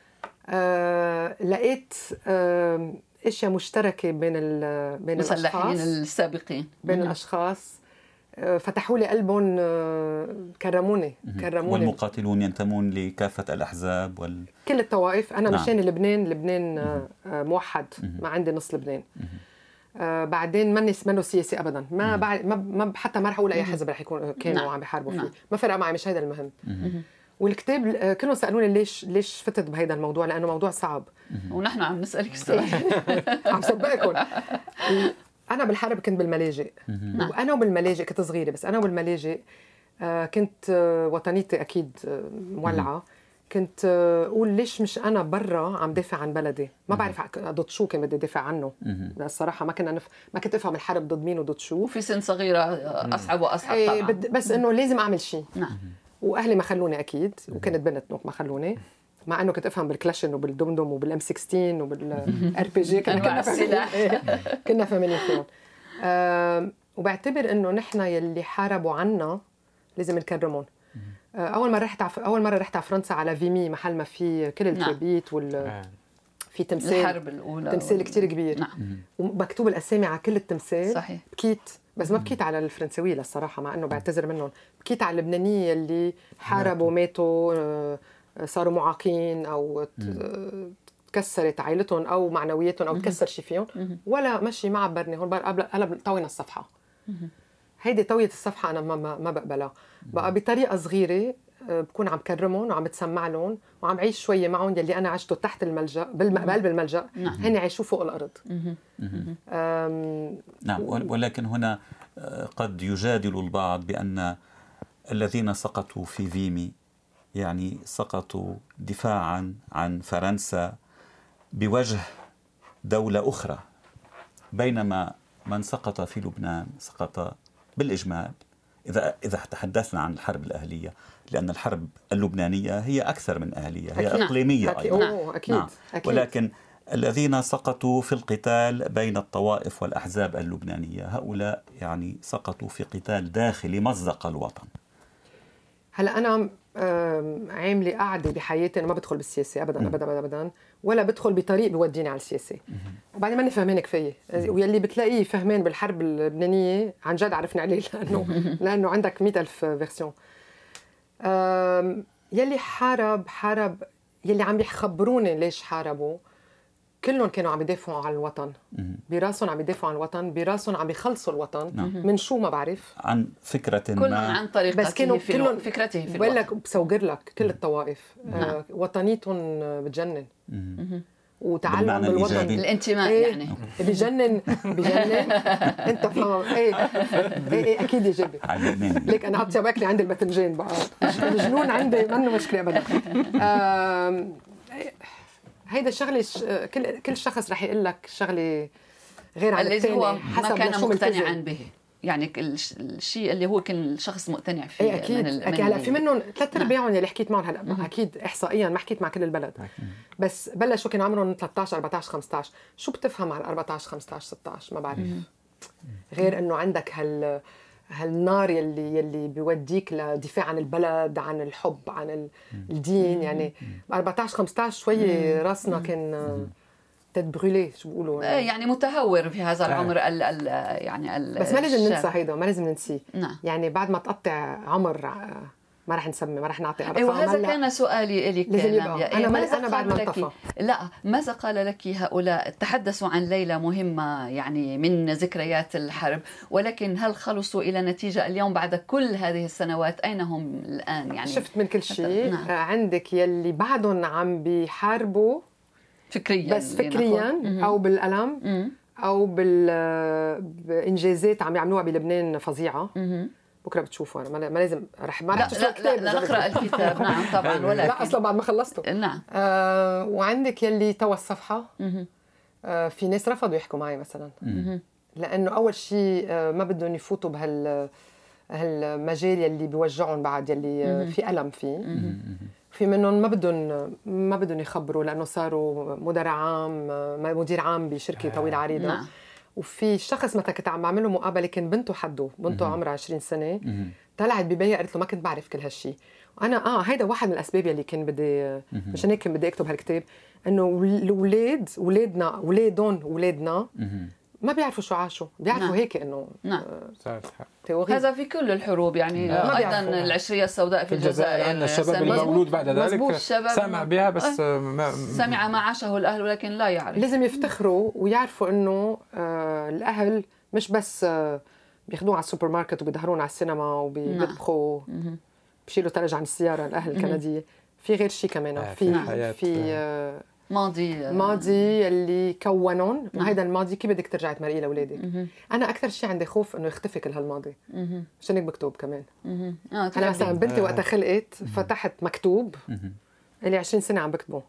آه، لقيت آه، إشياء مشتركة بين ال- بين مسلحين الأشخاص. السابقين. بين. الأشخاص. فتحوا لي قلبهم كرموني كرموني. والمقاتلون ينتمون لكافة الأحزاب وال كل الطوائف. أنا نعم. مشان لبنان لبنان موحد. ما عندي نص لبنان. آه بعدين ماني منه سياسي ابدا. ما بعد ما, ما حتى ما رح أقول أي حزب رح يكون كانوا نعم. عم بيحاربوا فيه. نعم. ما فرق معي مش هذا المهم. والكتاب آه، كلهم سألوني ليش ليش فتت بهذا الموضوع؟ لأنه موضوع صعب. ونحن عم نسألك السؤال عم صدقكم. أنا بالحرب كنت بالملاجئ. نعم. وأنا وبالملاجئ كنت صغيرة بس أنا وبالملاجئ آه، كنت آه، وطنيتي أكيد مولعة. كنت أقول ليش مش أنا برا عم دافع عن بلدي؟ ما بعرف ضد شو كان بدي دافع عنه. الصراحة ما كنا نف... ما كنت أفهم الحرب ضد مين وضد شو. وفي سن صغيرة أصعب وأصعب إيه، طبعا. بد... بس إنه لازم أعمل شيء نعم. وأهلي ما خلوني أكيد وكنت بنت donc ما خلوني. مع إنه كنت أفهم بالكلاشن وبالدمدم وبال M 16 وبال RPG كنا كنا فاهمين. كنا فاهمين فيهم. وبعتبر إنه نحن يلي حاربوا عنا لازم نكرمهم. آه، أول مرة رحت عف... أول مرة رحت على فرنسا على Vimy محل ما في كل نعم. الكريبيت وال آه. في تمثال الحرب الأولى تمثال وال... كثير كبير. نعم. ومكتوب الأسامي على كل التمثال صحيح. بكيت بس ما بكيت على الفرنسويه للصراحة مع إنه بعتذر منهم. بكيت على اللبنانية اللي حاربوا ماتوا آه، صاروا معاقين أو تكسرت عائلتهم أو معنوياتهم أو تكسر شيء فيهم ولا مشي ما عبرني هون قلب طوينا الصفحة. هيدي طوية الصفحة أنا ما ما بقبلها. بقى بطريقة صغيرة آه، بكون عم كرمهم وعم بتسمع لهم وعم عيش شوية معهم يلي أنا عشته تحت الملجأ بقلب الملجأ. نعم. هن عيشوا فوق الأرض. نعم ولكن هنا آه، قد يجادل البعض بأن الذين سقطوا في فيمي يعني سقطوا دفاعا عن فرنسا بوجه دولة أخرى بينما من سقط في لبنان سقط بالإجمال إذا إذا تحدثنا عن الحرب الأهلية لأن الحرب اللبنانية هي أكثر من أهلية هي أكيد. إقليمية أكيد. أيضا نعم. أكيد. نعم. أكيد. ولكن الذين سقطوا في القتال بين الطوائف والأحزاب اللبنانية هؤلاء يعني سقطوا في قتال داخلي مزق الوطن هلا أنا عاملة قاعدة بحياتي أنا ما بدخل بالسياسة ابدا ابدا ابدا, أبداً ولا بدخل بطريق بوديني على السياسة. وبعدين ماني فهمان كفايه ويلي بتلاقيه فهمان بالحرب اللبنانية عن جد عرفني عليه لأنه لأنه عندك مئة ألف فيرسيون يلي حارب حارب يلي عم يخبروني ليش حاربوا. كلهم كانوا عم يدافعوا عن الوطن. براسهم عم يدافعوا عن الوطن براسهم عم يخلصوا الوطن. نعم. من شو ما بعرف. عن فكرة كلهم عن طريقته بس كانوا في كلهم فكرته في بقول لك بصوغر لك كل الطوائف. نعم. آه وطنيتهم بتجنن. وتعلم بالوطن الانتماء إيه يعني. بجنن بجنن. أنت فاهم إيه. إيه, إيه أكيد يجب ليك أنا قد شبكني عند الباذنجان بقى الجنون عندي منه مشكلة ابدا. هيدا الشغلة كل كل شخص رح يقول لك شغلة غير عن الثاني هو حسب ما كان مقتنعا به. يعني الشيء اللي هو كان الشخص مقتنع فيه إيه أكيد. من أكيد. هلأ في منهم ثلاث نعم. أرباعهم اللي حكيت معهم هلأ أكيد احصائيا ما حكيت مع كل البلد. بس بلشوا كانوا عمرهم 13 14 15 شو بتفهم على 14 15 16 ما بعرف. غير إنه عندك هال هالنار يلي يلي بيوديك لدفاع عن البلد عن الحب عن الدين يعني 14 15 شوي راسنا كان تتبرولي شو بيقولوا؟ يعني. يعني متهور في هذا العمر ال ال يعني ال بس ما لازم ننسى هيدا ما لازم ننسيه. نعم. يعني بعد ما تقطع عمر ما رح نسمي ما رح نعطي أرقام. أيوة هذا كان سؤالي لك لازم يبقى. أنا ماذا أنا بعد ما انطفى. لا ماذا قال لك هؤلاء؟ تحدثوا عن ليله مهمة يعني من ذكريات الحرب ولكن هل خلصوا إلى نتيجة اليوم بعد كل هذه السنوات؟ أين هم الآن؟ يعني شفت من كل شيء. نعم. عندك يلي بعدهم عم بيحاربوا فكريا بس فكريا أو بالألم أو بالانجازات عم يعملوها بلبنان فظيعة. بكرة بتشوفوا أنا ما لازم رح ما رح لا, لا, لا نقرأ الكتاب. نعم طبعا ولكن لا أصلا بعد ما خلصته. نعم. آه وعندك يلي توا الصفحة. آه في ناس رفضوا يحكوا معي مثلا. لأنه أول شيء آه ما بدهم يفوتوا بهال هالمجال يلي بيوجعهم بعد يلي آه في ألم فيه. في منهم ما بدهم ما بدهم يخبروا لأنه صاروا مدير عام مدير عام بشركة طويلة عريضة. نعم. وفي شخص مثلا كنت عم بعمل له مقابلة كان بنته حده بنته عمرها 20 سنة. طلعت ببيا قالت له ما كنت بعرف كل هالشيء وأنا آه هيدا واحد من الأسباب يلي كان بدي مشان هيك كان بدي أكتب هالكتاب إنه الاولاد اولادنا اولادهم اولادنا ما بيعرفوا شو عاشوا بيعرفوا نعم. هيك إنه نعم. آه هذا في كل الحروب يعني نعم. أيضا العشرية السوداء في الجزائر عندنا الشباب المولود بعد ذلك سمع بها بس آه. ما سمع ما عاشه الأهل ولكن لا يعرف. لازم يفتخروا ويعرفوا إنه آه الأهل مش بس آه بياخذوه على السوبر ماركت وبيدهرون على السينما وبيطبخوا. نعم. بشيلوا ثلج عن السيارة الأهل الكندية. في غير شيء كمان؟ آه في في, في آه ماضي ماضي اللي كونهم وهذا الماضي كيف بدك ترجعي تمرقيه لأولادك؟ أنا أكثر شيء عندي خوف إنه يختفي كل هالماضي. عشان هيك بكتب كمان. آه أنا مثلا بنتي وقتها خلقت فتحت مكتوب. لي 20 سنة عم بكتبه.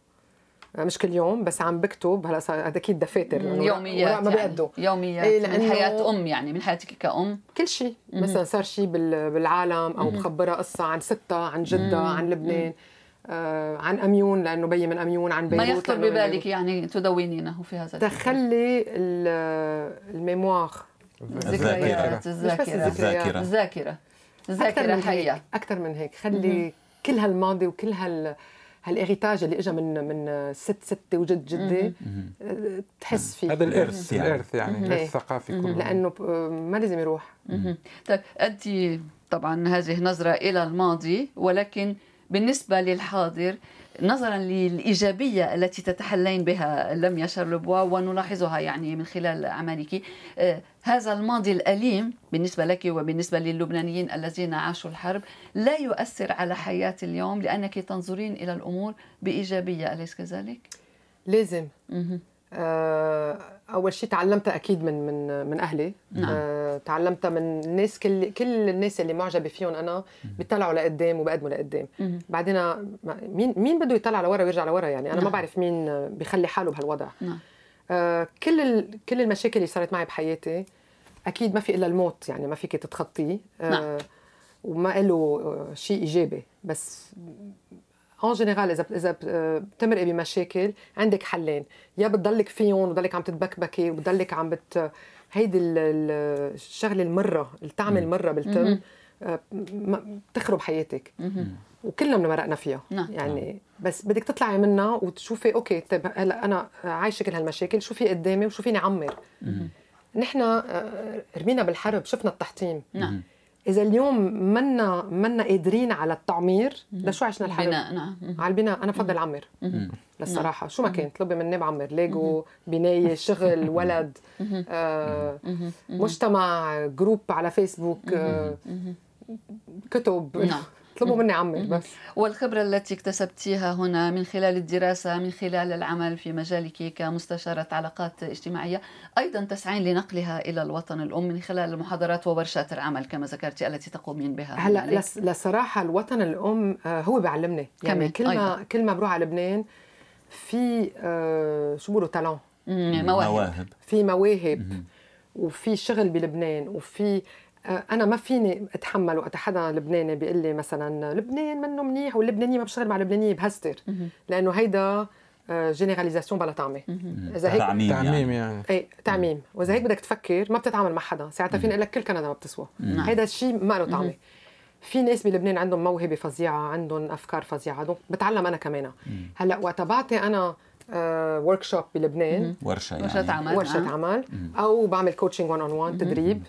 آه، مش كل يوم بس عم بكتب. هلأ صار أكيد دفاتر يوميات ما بيقدوا يعني يوميات. إيه من حياة أم يعني من حياتك كأم. كل شيء مثلا صار شيء بالعالم أو بخبرها قصة عن ستها عن جدها عن لبنان. آه عن أميون لأنه بي من أميون عن بيروت ما يخطر ببالك يعني تدونينه في هذا تخلي الميموار. الذاكرة. الذاكرة. الذاكرة. الذاكرة. حيه أكثر من هيك خلي كل هالماضي وكل هال هالإغيتاج اللي اجى من من ست ستة وجد جدي آه، تحس فيه. هذا الإرث يعني. الإرث يعني الارث إيه. الثقافي كله. لأنه ما لازم يروح. طيب انت طبعا هذه نظرة إلى الماضي ولكن بالنسبة للحاضر نظرا للإيجابية التي تتحلين بها لم يشر لبوا ونلاحظها يعني من خلال أعمالك آه، هذا الماضي الأليم بالنسبة لك وبالنسبة للبنانيين الذين عاشوا الحرب لا يؤثر على حياة اليوم لأنك تنظرين إلى الأمور بإيجابية أليس كذلك؟ لازم. آه، أول شيء تعلمتها أكيد من من من أهلي نعم. أه تعلمتها من الناس كل كل الناس اللي معجبة فيهم أنا بيطلعوا لقدام وبقدموا لقدام بعدين مين مين بده يطلع لورا ويرجع لورا يعني أنا نعم. ما بعرف مين بيخلي حاله بهالوضع نعم. أه كل ال... كل المشاكل اللي صارت معي بحياتي أكيد ما في إلا الموت يعني ما فيك تتخطيه أه نعم. وما له شيء إيجابي بس en général اذا اذا بتمرقي بمشاكل؟ عندك حلين. يا بتضلك فيهم وتضلك عم تتبكبكي وبتضلك عم بت هيدي الشغلة المرة الطعمة المرة بالتم آه، بتخرب حياتك. وكلنا مرقنا فيها. نعم. يعني بس بدك تطلعي منها وتشوفي okay طيب هلا أنا عايشة كل هالمشاكل شو في قدامي وشو فيني أعمر؟ نحن آه، رمينا بالحرب شفنا التحطيم. نعم. إذا اليوم منا منا قادرين على التعمير لشو عشنا الحرب البناء نعم. على البناء. أنا بفضل عمر. للصراحة. شو ما كان اطلبي مني بعمر ليجو بناية شغل ولد آه مجتمع group على فيسبوك آه كتب. نعم. اطلبوا مني عمي بس. والخبرة التي اكتسبتيها هنا من خلال الدراسة من خلال العمل في مجالك كمستشارة علاقات اجتماعية أيضا تسعين لنقلها إلى الوطن الأم من خلال المحاضرات وورشات العمل كما ذكرتي التي تقومين بها هلأ لصراحة الوطن الأم آه، هو بيعلمني. يعني كل ما كل ما بروح على لبنان في آه، شو بيقولوا تالون مواهب. في مواهب. وفي شغل بلبنان وفي أنا ما فيني أتحمل وقت حدا لبناني بيقول لي مثلا لبنان منه منيح واللبنانيه ما بشتغل مع اللبنانيه بهستر لأنه هيدا généralisation بلا طعمه إذا هيك تعميم يعني, تعميم يعني. إيه تعميم. وإذا هيك بدك تفكر ما بتتعامل مع حدا. ساعتها فيني أقول لك كل كندا ما بتسوى. هيدا الشيء ما له طعمه في ناس بلبنان عندهم موهبة فظيعة عندهم أفكار فظيعة. donc بتعلم أنا كمان. هلأ وقت بعطي أنا workshop بلبنان. ورشة يعني. ورشه عمل. ورشة عمل. أو بعمل coaching 1 on 1 تدريب.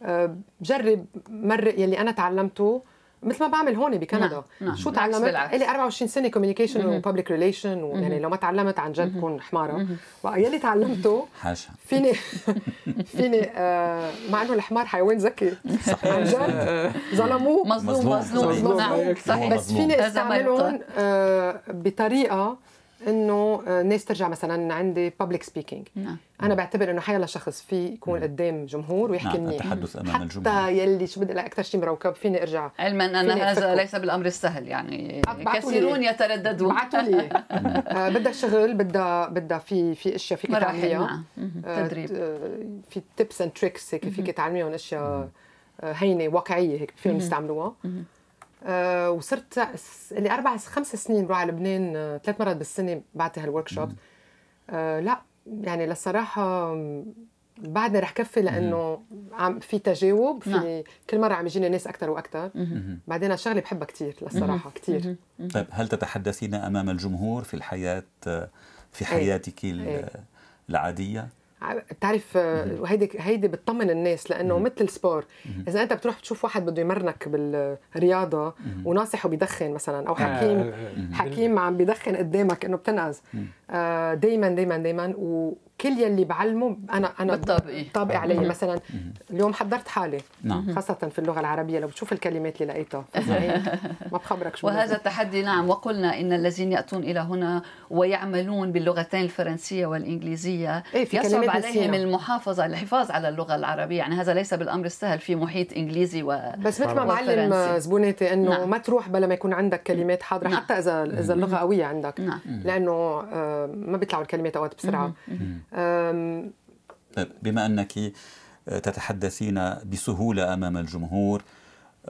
بجرب مر يلي أنا تعلمته مثل ما بعمل هون بكندا. نعم. نعم. شو تعلمت؟ لي 24 سنة communication و public relation ويعني لو ما تعلمت عن جد بكون حمارة. يلي تعلمته حاشا. فيني فيني آه مع إنه الحمار حيوان ذكي. عن جد. ظلموه. مظلوم مظلوم, مظلوم. نعم. صحيح. بس فيني أستعملهم آه بطريقة إنه الناس آه، ترجع مثلا عندي public speaking نعم. أنا بعتبر إنه حيلا شخص في يكون. قدام جمهور ويحكي نعم. منيح. التحدث أمام حتى الجمهور. حتى يلي شو بدي أكثر شيء مروكب فيني أرجع. علما أن هذا ليس بالأمر السهل يعني كثيرون يترددون. بعثوا لي آه بدها شغل بدها بدها في في أشياء فيك تعمليها نعم. آه، تدريب. آه في tips and tricks هيك فيك تعلميهم أشياء هينة واقعية هيك فيهم يستعملوها. وصرت اللي أربع خمس سنين بروح على لبنان آه ثلاث مرات بالسنة بعطي هال workshop آه لا يعني للصراحة بعدني رح كفي لأنه عم في تجاوب في نعم. كل مرة عم يجيني ناس أكثر وأكثر بعدين الشغله بحبها كثير للصراحة كثير طيب هل تتحدثين أمام الجمهور في الحياة في إيه. حياتك العادية؟ بتعرف هيدي هيدي بتطمن الناس لأنه مثل السبور. إذا أنت بتروح تشوف واحد بده يمرنك بالرياضة وناصح وبيدخن مثلا أو آه، حكيم آه، آه، حكيم عم بيدخن قدامك إنه بتنقذ. دائما دائما دائما كل يلي بعلمه أنا أنا طابق علي مثلا. اليوم حضرت حالي نعم. خاصة في اللغة العربية لو بتشوف الكلمات اللي لقيتها. ما بخبرك شو وهذا التحدي نعم. وقلنا إن الذين يأتون إلى هنا ويعملون باللغتين الفرنسية والإنجليزية إيه في يصعب عليهم. المحافظة الحفاظ على اللغة العربية. يعني هذا ليس بالأمر السهل. في محيط إنجليزي و بس مثل ما معلم زبوناتي إنه نعم. ما تروح بلا ما يكون عندك كلمات حاضرة نعم. حتى اذا إذا اللغة قوية عندك. نعم. لأنه آه، ما بيطلعوا الكلمات أوقات بسرعة. طيب، بما أنك تتحدثين بسهولة أمام الجمهور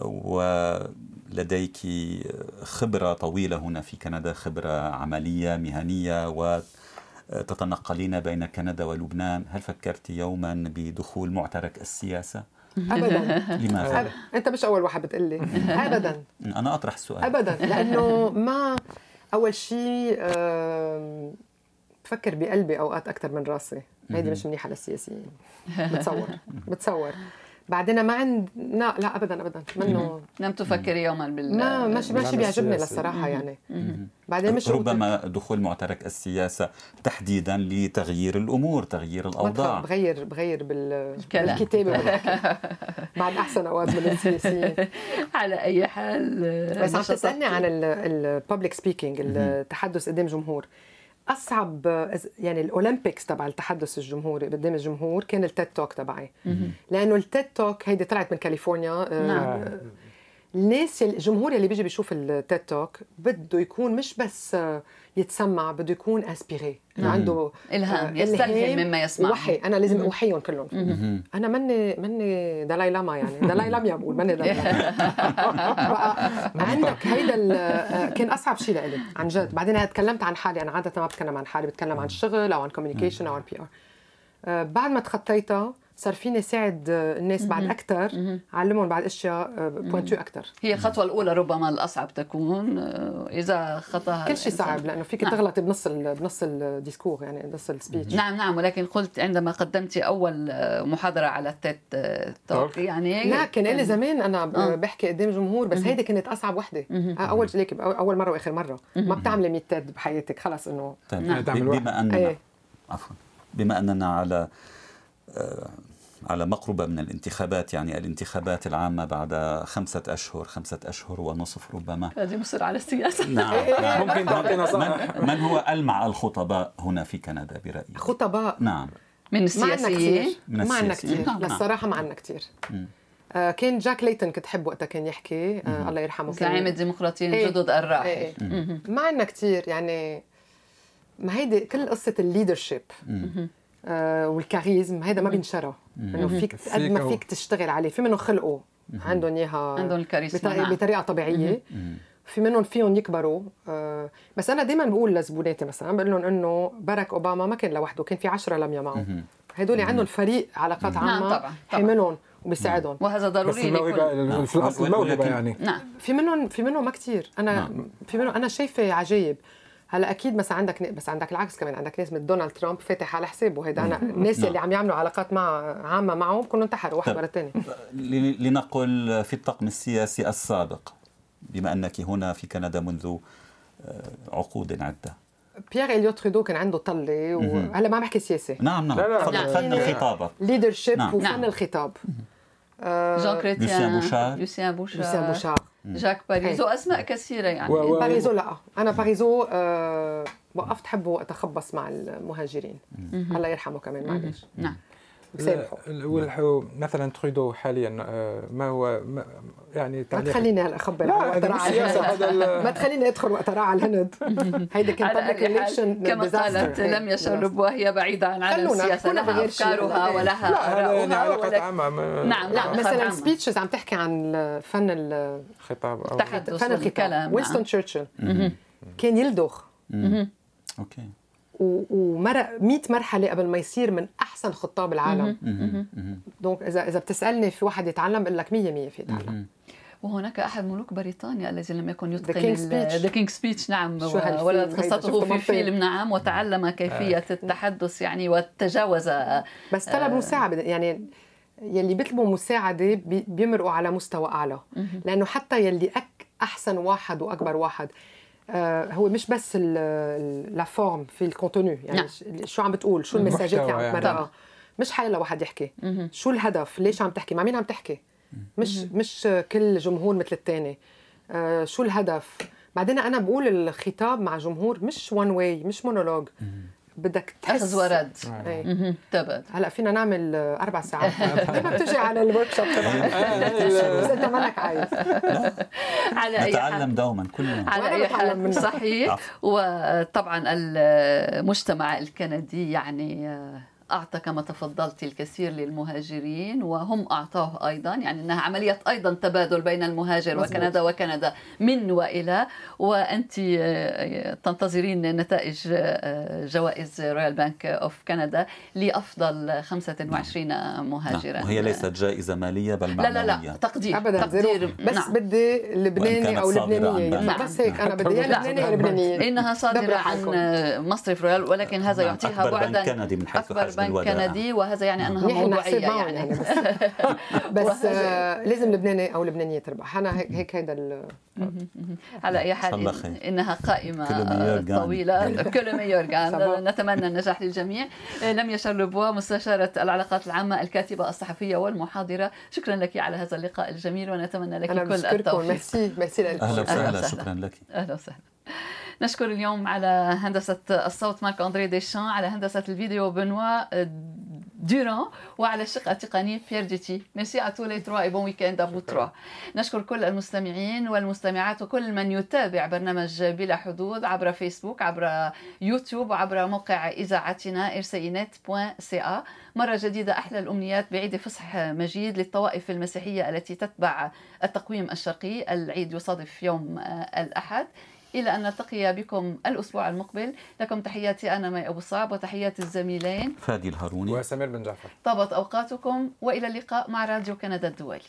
ولديك خبرة طويلة هنا في كندا خبرة عملية مهنية وتتنقلين بين كندا ولبنان. هل فكرت يوما بدخول معترك السياسة؟ ابدا. لماذا؟ أب... أنت مش أول واحد بتقول لي. ابدا. أنا أطرح السؤال ابدا. لأنه ما أول شيء بفكر بقلبي أوقات أكثر من راسي. هيدي مش منيحة للسياسيين. بتصور بتصور. بعدين ما عند لا لا ابدا ابدا. منه لم تفكري يوما بال ما ماشي ماشي بيعجبني للصراحة يعني. بعدين مش ربما دخول معترك السياسة تحديدا لتغيير الأمور تغيير الأوضاع. بغير بغير بالكتابة بعد أحسن أوقات من السياسيين. على أي حال بس عم تسألني عن الببليك سبيكينج التحدث قدام جمهور. أصعب يعني ال Olympics تبع التحدث الجمهوري قدام الجمهور كان ال TED talk تبعي لأنه ال TED talk هيدي طلعت من كاليفورنيا آه، نعم. الناس الجمهور اللي بيجي بيشوف ال TED talk بده يكون مش بس يتسمع بده يكون inspiré نعم. عنده إلهام يستلهم مما يسمع. وحي. أنا لازم أوحيهم كلهم. أنا مني مني دالاي لاما يعني. دالاي لاما بقول مني دالاي عندك هيدا آه، كان أصعب شيء لإلي عن جد. بعدين تكلمت عن حالي. أنا عادة ما بتكلم عن حالي بتكلم عن الشغل أو عن communication أو عن PR آه، بعد ما تخطيتها صار فيني ساعد الناس بعد أكثر علمهم بعد أشياء بوينتو آه، أكثر هي الخطوه الأولى ربما الأصعب تكون آه، إذا خطاها كل شيء صعب لأنه فيك نعم. تغلطي بنص بنص ال discours يعني بنص ال speech نعم نعم ولكن قلت عندما قدمتي أول آه، محاضرة على ال TED توك يعني لا كان لي زمان أنا بحكي قدام جمهور بس هيدي كانت أصعب وحدة. أول ليك أول مرة وآخر مرة. ما بتعملي 100 تيد بحياتك خلص إنه طيب نعم. بما اننا إيه. عفوا. بما أننا على على مقربة من الانتخابات يعني الانتخابات العامة بعد خمسة أشهر خمسة أشهر ونصف ربما. هذه مصر على السياسة. نعم, نعم. ممكن تعطينا من, من هو ألمع الخطباء هنا في كندا برأيك؟ خطباء؟ نعم. من السياسيين؟ ما عندنا كثير. نعم. للصراحة ما عندنا كثير. آه كان جاك لايتون كنت حبه وقتها كان يحكي. آه الله يرحمه. زعيم الديمقراطيين الجدد إيه. الراحل. إيه. ما عندنا كثير يعني ما هيدي كل قصة ال leadership وال charisme هذا ما بينشرى. إنه فيك قد ما فيك تشتغل عليه. في منهم خلقوا. عندهم إياها عندهم الكاريزما بطريقه, نعم. بطريقة طبيعية. في منهم فيهم يكبروا. آه بس أنا دائما بقول لزبوناتي مثلا بقول لهم إنه باراك أوباما ما كان لوحده كان في 10 لميا معه هدول عندهم فريق علاقات عامة نعم طبعا, حاملهم وبيساعدهم. وهذا ضروري بس في الأصل الموهبة يعني. نعم. في منهم في منهم ما كثير أنا نعم. في منهم أنا شايفة عجايب هلا أكيد مثلا عندك بس عندك العكس كمان عندك ناس مثل دونالد ترامب فاتح على حسابه. هيدا أنا الناس اللي عم يعملوا علاقات مع عامة معه بكونوا انتحروا واحد ورا الثاني لنقل في الطقم السياسي السابق بما أنك هنا في كندا منذ آه، عقود عدة. بيير إليوت ترودو كان عنده طلة وهلا ما عم بحكي سياسه نعم نعم. لا لا فن, فن الخطابه leadership نعم. وفن نعم. الخطاب. جان كريتيان. بوشار. لوسيان بوشار. لوسيان بوشار. جاك باريزو أسماء كثيرة يعني. و... و... باريزو لا. أنا باريزو آه وقفت حبه وقت اخبص مع المهاجرين. الله يرحمه كمان معلش. نعم. بسامحوا مثلا ترودو حاليا آه، ما هو ما يعني ما تخليني هلا اخبر ما تخليني أدخل وقت على الهند. هيدا كان بابليك ريليشن كما قالت لم يشرب وهي بعيدة عن عالم السياسة لها أفكارها ولها لا يعني علاقات عامة نعم لا مثلا سبيتشز عم تحكي عن فن الخطاب أو فن الكلام وينستون تشرشل كان يلدغ. أوكي. ومرق 100 مرحلة قبل ما يصير من أحسن خطاب العالم. donc اذا إذا بتسألني في واحد يتعلم بقول لك 100 100 في يتعلم. وهناك أحد ملوك بريطانيا الذي لم يكن يتقن The King's Speech نعم. ولدت قصته في فيلم نعم. وتعلم كيفية آه. التحدث يعني وتجاوز بس طلب مساعدة. يعني يلي بيطلبوا مساعدة بيمرقوا على مستوى أعلى. لأنه حتى يلي أك أحسن واحد وأكبر واحد آه هو مش بس la forme في ال contenu يعني نعم. شو عم بتقول؟ شو المساجات اللي عم تمرقها يعني. مش حل لواحد يحكي. شو الهدف؟ ليش عم تحكي؟ مع مين عم تحكي؟ مش مش كل جمهور مثل الثاني آه شو الهدف؟ بعدين أنا بقول الخطاب مع جمهور مش one way مش مونولوج بدك تحس. اخذ ورد تبت هلا فينا نعمل أربع ساعات. ما بتجي على ال workshop بس أنت مالك عايز. على أي نتعلم دوما كلنا. على أي حال. صحيح. وطبعا المجتمع الكندي يعني آه، أعطى كما تفضلت الكثير للمهاجرين وهم أعطوه أيضا يعني أنها عملية أيضا تبادل بين المهاجر مزبوط. وكندا وكندا من وإلى وأنت آه، تنتظرين نتائج آه، جوائز رويال بانك أوف كندا لأفضل 25 نعم. مهاجرا نعم. وهي ليست جائزة مالية بل معنوية لا لا لا تقدير أبدا تقدير بس نعم. بدي لبناني أو لبنانية نعم. بس هيك أنا بدي يا لبناني يا لبنانية إنها صادرة عن مصرف رويال ولكن هذا نعم. يعطيها بعدا كندي من حيث أكبر بنك كندي وهذا يعني أنها موضوعية يعني, يعني بس, بس آه لازم لبناني أو لبنانية تربح. أنا هيك هيدا على أي حال إنها قائمة طويلة. كل يورغان نتمنى النجاح للجميع. آه، لم يشر لبوا مستشارة العلاقات العامة الكاتبة الصحفية والمحاضرة. شكرا لك على هذا اللقاء الجميل ونتمنى لك كل التوفيق. merci merci أهلا وسهلا. شكرا لك. أهلا وسهلا. نشكر اليوم على هندسة الصوت مارك أندري ديشان على هندسة الفيديو بنوا دوران وعلى الشق التقني بيير جيتي merci à les trois et bon week-end à vous trois. نشكر كل المستمعين والمستمعات وكل من يتابع برنامج بلا حدود عبر فيسبوك عبر يوتيوب وعبر موقع إذاعتنا rcinet.ca مرة جديدة أحلى الأمنيات بعيد فصح مجيد للطوائف المسيحية التي تتبع التقويم الشرقي. العيد يصادف يوم الأحد. إلى أن نلتقي بكم الأسبوع المقبل. لكم تحياتي أنا مي أبو صعب وتحيات الزميلين. فادي الهاروني. وسمير بن جعفر. طابت أوقاتكم وإلى اللقاء مع راديو كندا الدولي.